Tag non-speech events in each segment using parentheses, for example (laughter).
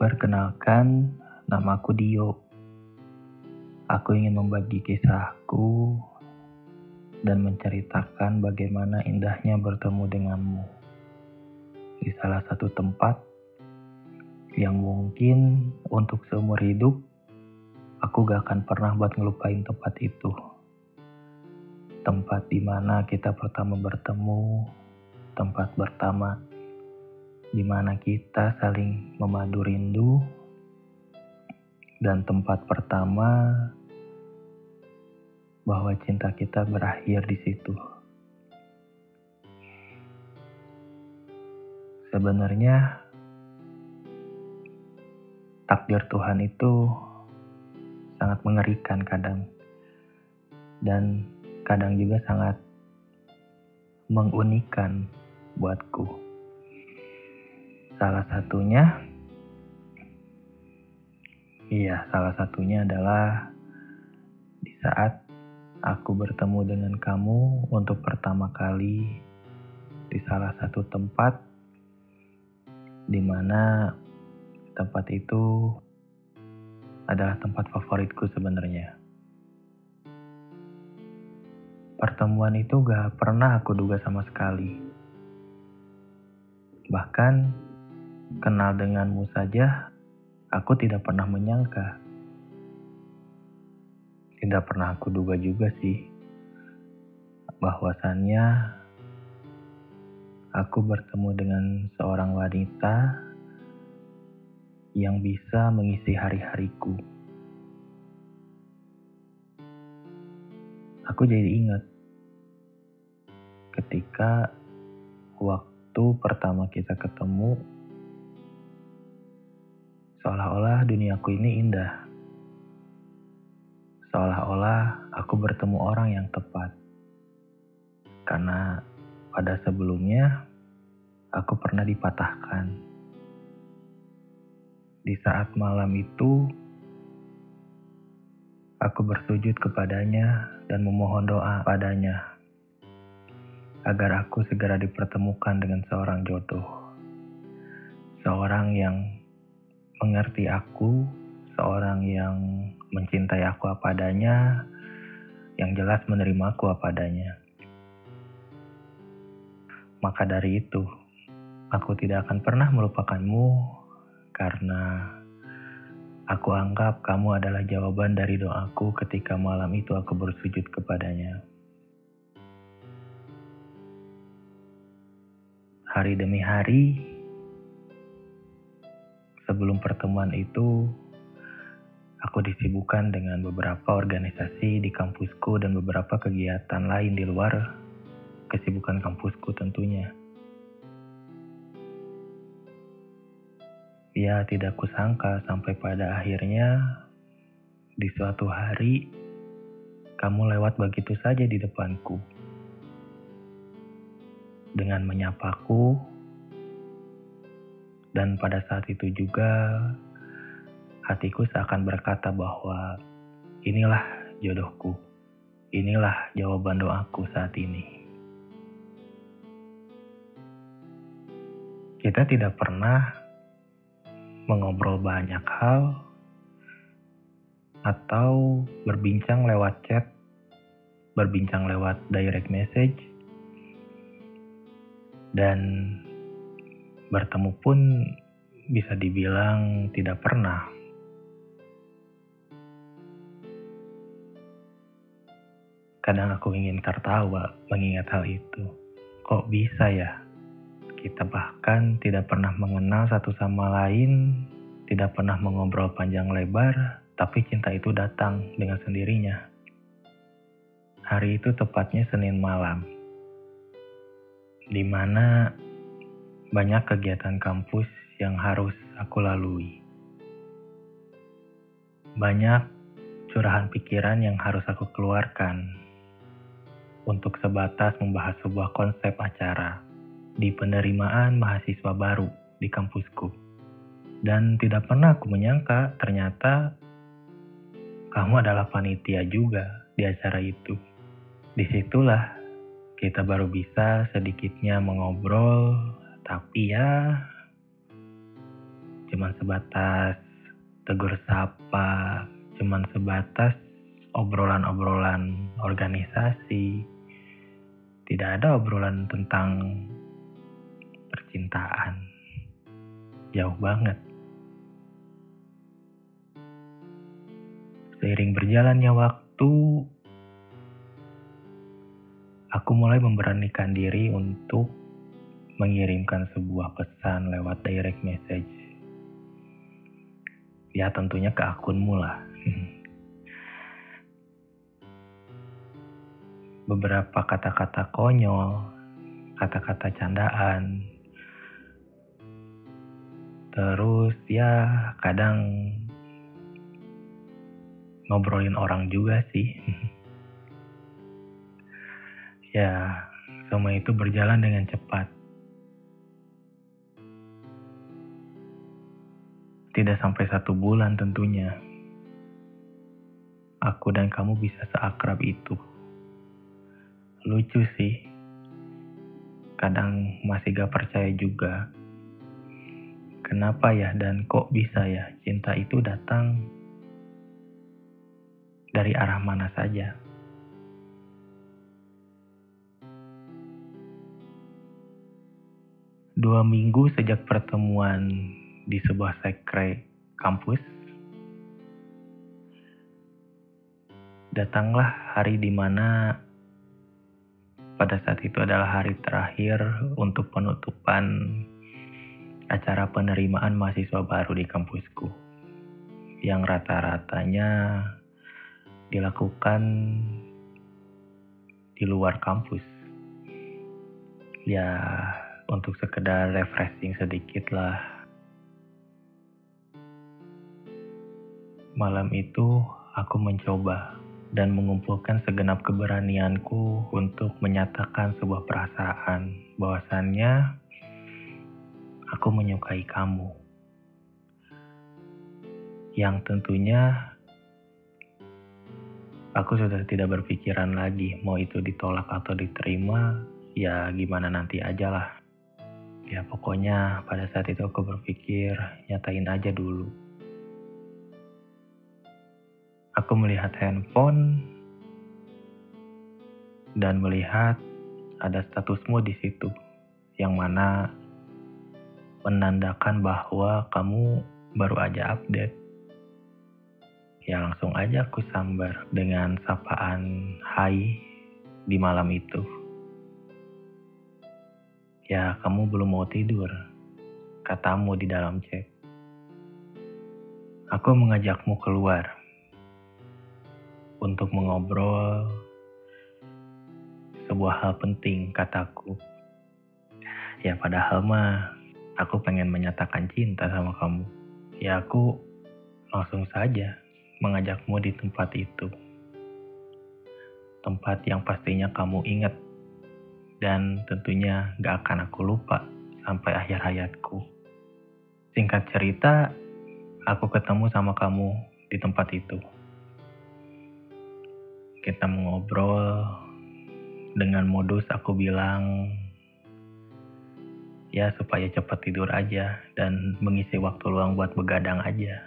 Perkenalkan, namaku Dio. Aku ingin membagi kisahku dan menceritakan bagaimana indahnya bertemu denganmu di salah satu tempat yang mungkin untuk seumur hidup aku gak akan pernah buat ngelupain tempat itu. Tempat di mana kita pertama bertemu, tempat pertama di mana kita saling memadu rindu, dan tempat pertama bahwa cinta kita berakhir di situ. Sebenarnya takdir Tuhan itu sangat mengerikan kadang dan kadang juga sangat mengunikan buatku. Salah satunya, iya, salah satunya adalah di saat aku bertemu dengan kamu untuk pertama kali di salah satu tempat di mana tempat itu adalah tempat favoritku sebenarnya. Pertemuan itu gak pernah aku duga sama sekali. Bahkan Kenal denganmu saja, aku tidak pernah menyangka. Tidak pernah aku duga juga sih, bahwasannya aku bertemu dengan seorang wanita yang bisa mengisi hari-hariku. Aku jadi ingat ketika waktu pertama kita ketemu Seolah-olah duniaku ini indah. Seolah-olah aku bertemu orang yang tepat. Karena pada sebelumnya aku pernah dipatahkan. Di saat malam itu, aku bersujud kepadanya dan memohon doa padanya agar aku segera dipertemukan dengan seorang jodoh. Seorang yang mengerti aku, seorang yang mencintai aku apa adanya, yang jelas menerima aku apa adanya. Maka dari itu, aku tidak akan pernah melupakanmu karena aku anggap kamu adalah jawaban dari doaku ketika malam itu aku bersujud kepadanya. Hari demi hari, Sebelum pertemuan itu, aku disibukkan dengan beberapa organisasi di kampusku dan beberapa kegiatan lain di luar kesibukan kampusku tentunya. Ya, tidak kusangka sampai pada akhirnya di suatu hari kamu lewat begitu saja di depanku. Dengan menyapaku, dan pada saat itu juga hatiku seakan berkata bahwa inilah jodohku. Inilah jawaban doaku saat ini. Kita tidak pernah mengobrol banyak hal atau berbincang lewat chat, berbincang lewat direct message, dan bertemu pun bisa dibilang tidak pernah. Kadang aku ingin tertawa mengingat hal itu. Kok bisa ya? Kita bahkan tidak pernah mengenal satu sama lain, tidak pernah mengobrol panjang lebar, tapi cinta itu datang dengan sendirinya. Hari itu tepatnya Senin malam, di mana banyak kegiatan kampus yang harus aku lalui. Banyak curahan pikiran yang harus aku keluarkan untuk sebatas membahas sebuah konsep acara di penerimaan mahasiswa baru di kampusku. Dan tidak pernah aku menyangka ternyata kamu adalah panitia juga di acara itu. Di situlah kita baru bisa sedikitnya mengobrol tapi ya, cuman sebatas tegur sapa, cuman sebatas obrolan-obrolan organisasi. Tidak ada obrolan tentang percintaan. Jauh banget. Seiring berjalannya waktu, aku mulai memberanikan diri untuk mengirimkan sebuah pesan lewat direct message. Ya tentunya ke akunmu lah. (laughs) Beberapa kata-kata konyol, kata-kata candaan, terus ya kadang ngobrolin orang juga sih. (laughs) Ya, semua itu berjalan dengan cepat. Tidak sampai satu bulan tentunya. Aku dan kamu bisa seakrab itu. Lucu sih. Kadang masih gak percaya juga. Kenapa ya dan kok bisa ya cinta itu datang dari arah mana saja? Dua minggu sejak pertemuan di sebuah sekre kampus, datanglah hari di mana pada saat itu adalah hari terakhir untuk penutupan acara penerimaan mahasiswa baru di kampusku yang rata-ratanya dilakukan di luar kampus. Ya, untuk sekedar refreshing sedikit lah. Malam itu aku mencoba dan mengumpulkan segenap keberanianku untuk menyatakan sebuah perasaan bahwasannya aku menyukai kamu. Yang tentunya aku sudah tidak berpikiran lagi mau itu ditolak atau diterima, ya gimana nanti aja lah. Ya pokoknya pada saat itu aku berpikir nyatain aja dulu. Aku melihat handphone dan melihat ada statusmu di situ yang mana menandakan bahwa kamu baru aja update. Ya langsung aja aku sambar dengan sapaan hai di malam itu. Ya, kamu belum mau tidur, katamu di dalam chat. Aku mengajakmu keluar untuk mengobrol sebuah hal penting, kataku. Ya, padahal mah aku pengen menyatakan cinta sama kamu. Ya, aku langsung saja mengajakmu di tempat itu. Tempat yang pastinya kamu ingat dan tentunya gak akan aku lupa sampai akhir hayatku. Singkat cerita, aku ketemu sama kamu di tempat itu. Kita mengobrol. Dengan modus aku bilang ya supaya cepat tidur aja dan mengisi waktu luang buat begadang aja.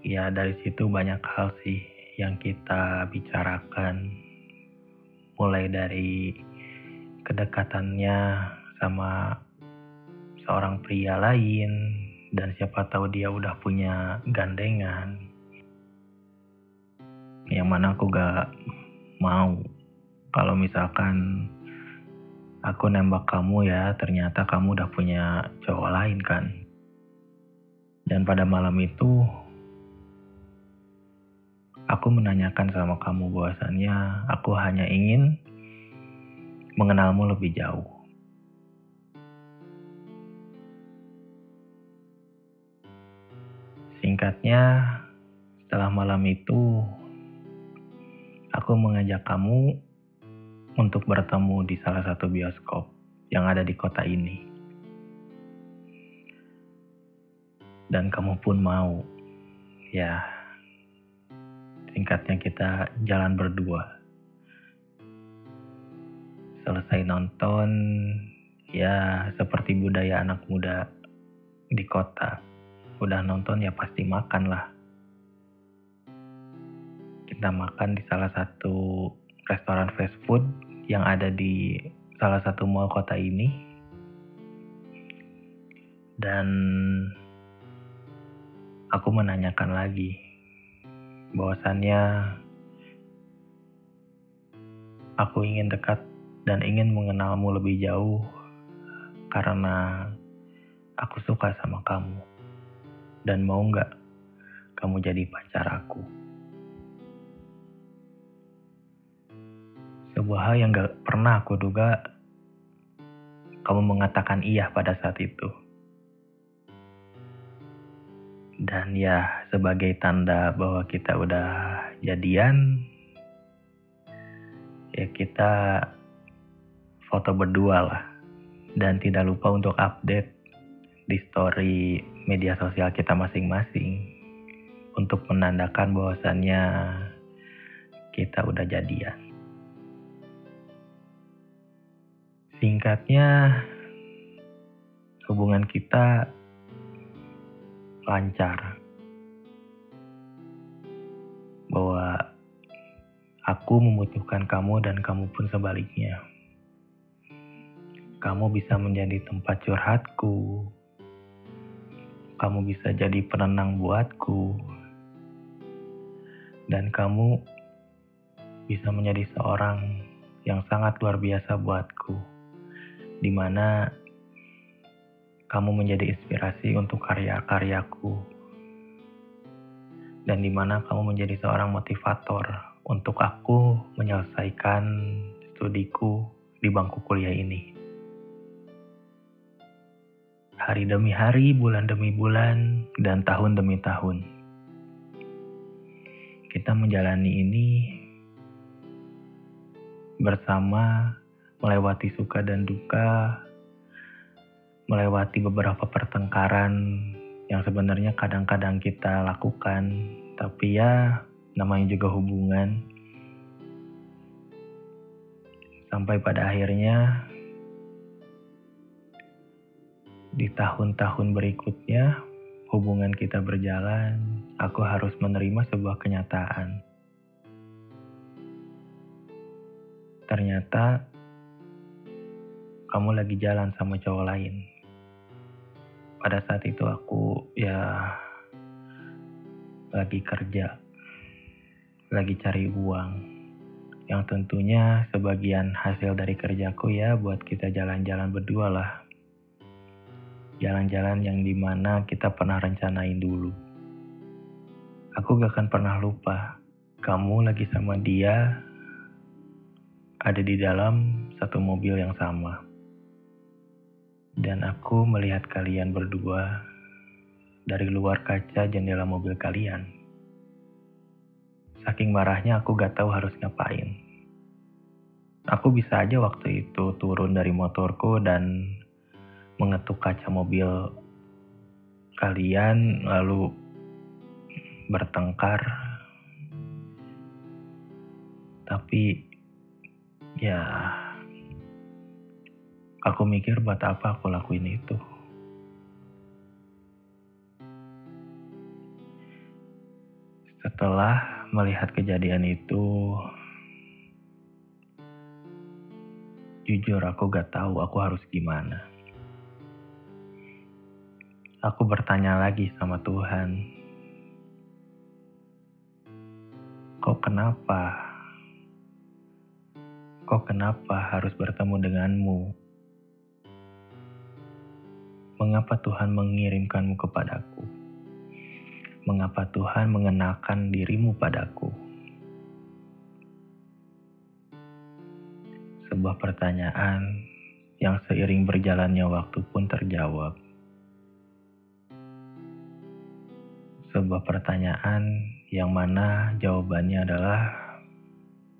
Ya dari situ banyak hal sih yang kita bicarakan. Mulai dari kedekatannya sama seorang pria lain dan siapa tahu dia udah punya gandengan yang mana aku gak mau kalau misalkan aku nembak kamu ya ternyata kamu udah punya cowok lain kan dan pada malam itu Aku menanyakan sama kamu bahwasannya aku hanya ingin mengenalmu lebih jauh. Singkatnya, setelah malam itu, aku mengajak kamu untuk bertemu di salah satu bioskop yang ada di kota ini. Dan kamu pun mau, ya, Singkatnya kita jalan berdua. Selesai nonton, ya seperti budaya anak muda di kota. Udah nonton ya pasti makan lah. Kita makan di salah satu restoran fast food yang ada di salah satu mall kota ini. Dan aku menanyakan lagi bahwasannya aku ingin dekat dan ingin mengenalmu lebih jauh karena aku suka sama kamu dan mau nggak kamu jadi pacar aku. Sebuah hal yang gak pernah aku duga kamu mengatakan iya pada saat itu. Dan ya sebagai tanda bahwa kita udah jadian, ya kita foto berdua lah. Dan tidak lupa untuk update di story media sosial kita masing-masing untuk menandakan bahwasannya kita udah jadian. Singkatnya, hubungan kita lancar. Bahwa aku membutuhkan kamu dan kamu pun sebaliknya. Kamu bisa menjadi tempat curhatku. Kamu bisa jadi penenang buatku. Dan kamu bisa menjadi seorang yang sangat luar biasa buatku. Di mana kamu menjadi inspirasi untuk karya-karyaku. Dan di mana kamu menjadi seorang motivator untuk aku menyelesaikan studiku di bangku kuliah ini. Hari demi hari, bulan demi bulan, dan tahun demi tahun. Kita menjalani ini bersama melewati suka dan duka, melewati beberapa pertengkaran yang sebenarnya kadang-kadang kita lakukan, tapi ya namanya juga hubungan. Sampai pada akhirnya di tahun-tahun berikutnya hubungan kita berjalan, aku harus menerima sebuah kenyataan. Ternyata kamu lagi jalan sama cowok lain pada saat itu aku ya lagi kerja, lagi cari uang. Yang tentunya sebagian hasil dari kerjaku ya buat kita jalan-jalan berdua lah. Jalan-jalan yang di mana kita pernah rencanain dulu. Aku gak akan pernah lupa, kamu lagi sama dia ada di dalam satu mobil yang sama dan aku melihat kalian berdua dari luar kaca jendela mobil kalian. Saking marahnya aku gak tahu harus ngapain. Aku bisa aja waktu itu turun dari motorku dan mengetuk kaca mobil kalian lalu bertengkar. Tapi ya Aku mikir buat apa aku lakuin itu. Setelah melihat kejadian itu, jujur aku gak tahu aku harus gimana. Aku bertanya lagi sama Tuhan, kok kenapa? Kok kenapa harus bertemu denganmu? Mengapa Tuhan mengirimkanmu kepadaku? Mengapa Tuhan mengenakan dirimu padaku? Sebuah pertanyaan yang seiring berjalannya waktu pun terjawab. Sebuah pertanyaan yang mana jawabannya adalah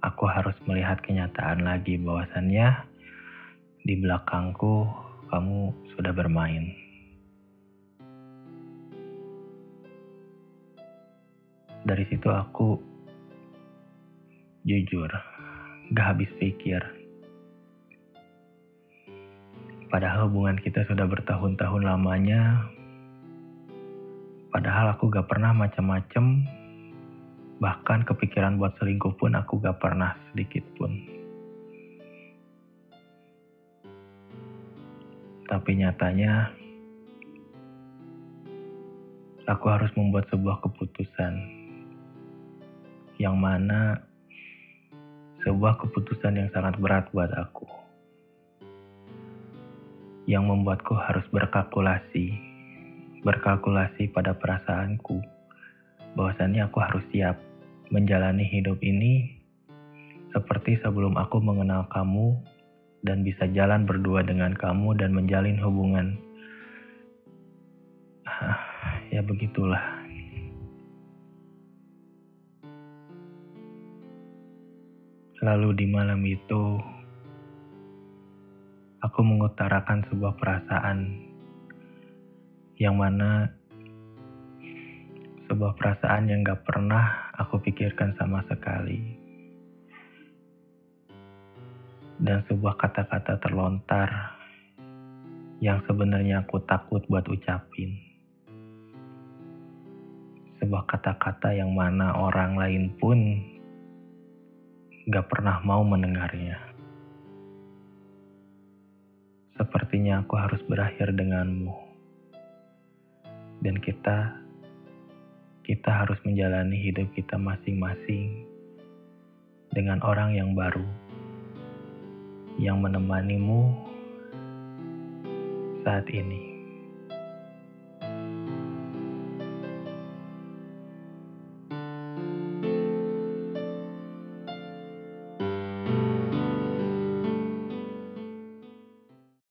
aku harus melihat kenyataan lagi bahwasannya di belakangku kamu sudah bermain. Dari situ aku jujur, gak habis pikir. Padahal hubungan kita sudah bertahun-tahun lamanya. Padahal aku gak pernah macam-macam. Bahkan kepikiran buat selingkuh pun aku gak pernah sedikit pun. Tapi nyatanya, aku harus membuat sebuah keputusan. Yang mana sebuah keputusan yang sangat berat buat aku yang membuatku harus berkalkulasi, berkalkulasi pada perasaanku, bahwasannya aku harus siap menjalani hidup ini seperti sebelum aku mengenal kamu dan bisa jalan berdua dengan kamu dan menjalin hubungan. ya begitulah. Lalu di malam itu, aku mengutarakan sebuah perasaan yang mana sebuah perasaan yang gak pernah aku pikirkan sama sekali. Dan sebuah kata-kata terlontar yang sebenarnya aku takut buat ucapin. Sebuah kata-kata yang mana orang lain pun gak pernah mau mendengarnya. Sepertinya aku harus berakhir denganmu. Dan kita kita harus menjalani hidup kita masing-masing dengan orang yang baru yang menemanimu saat ini.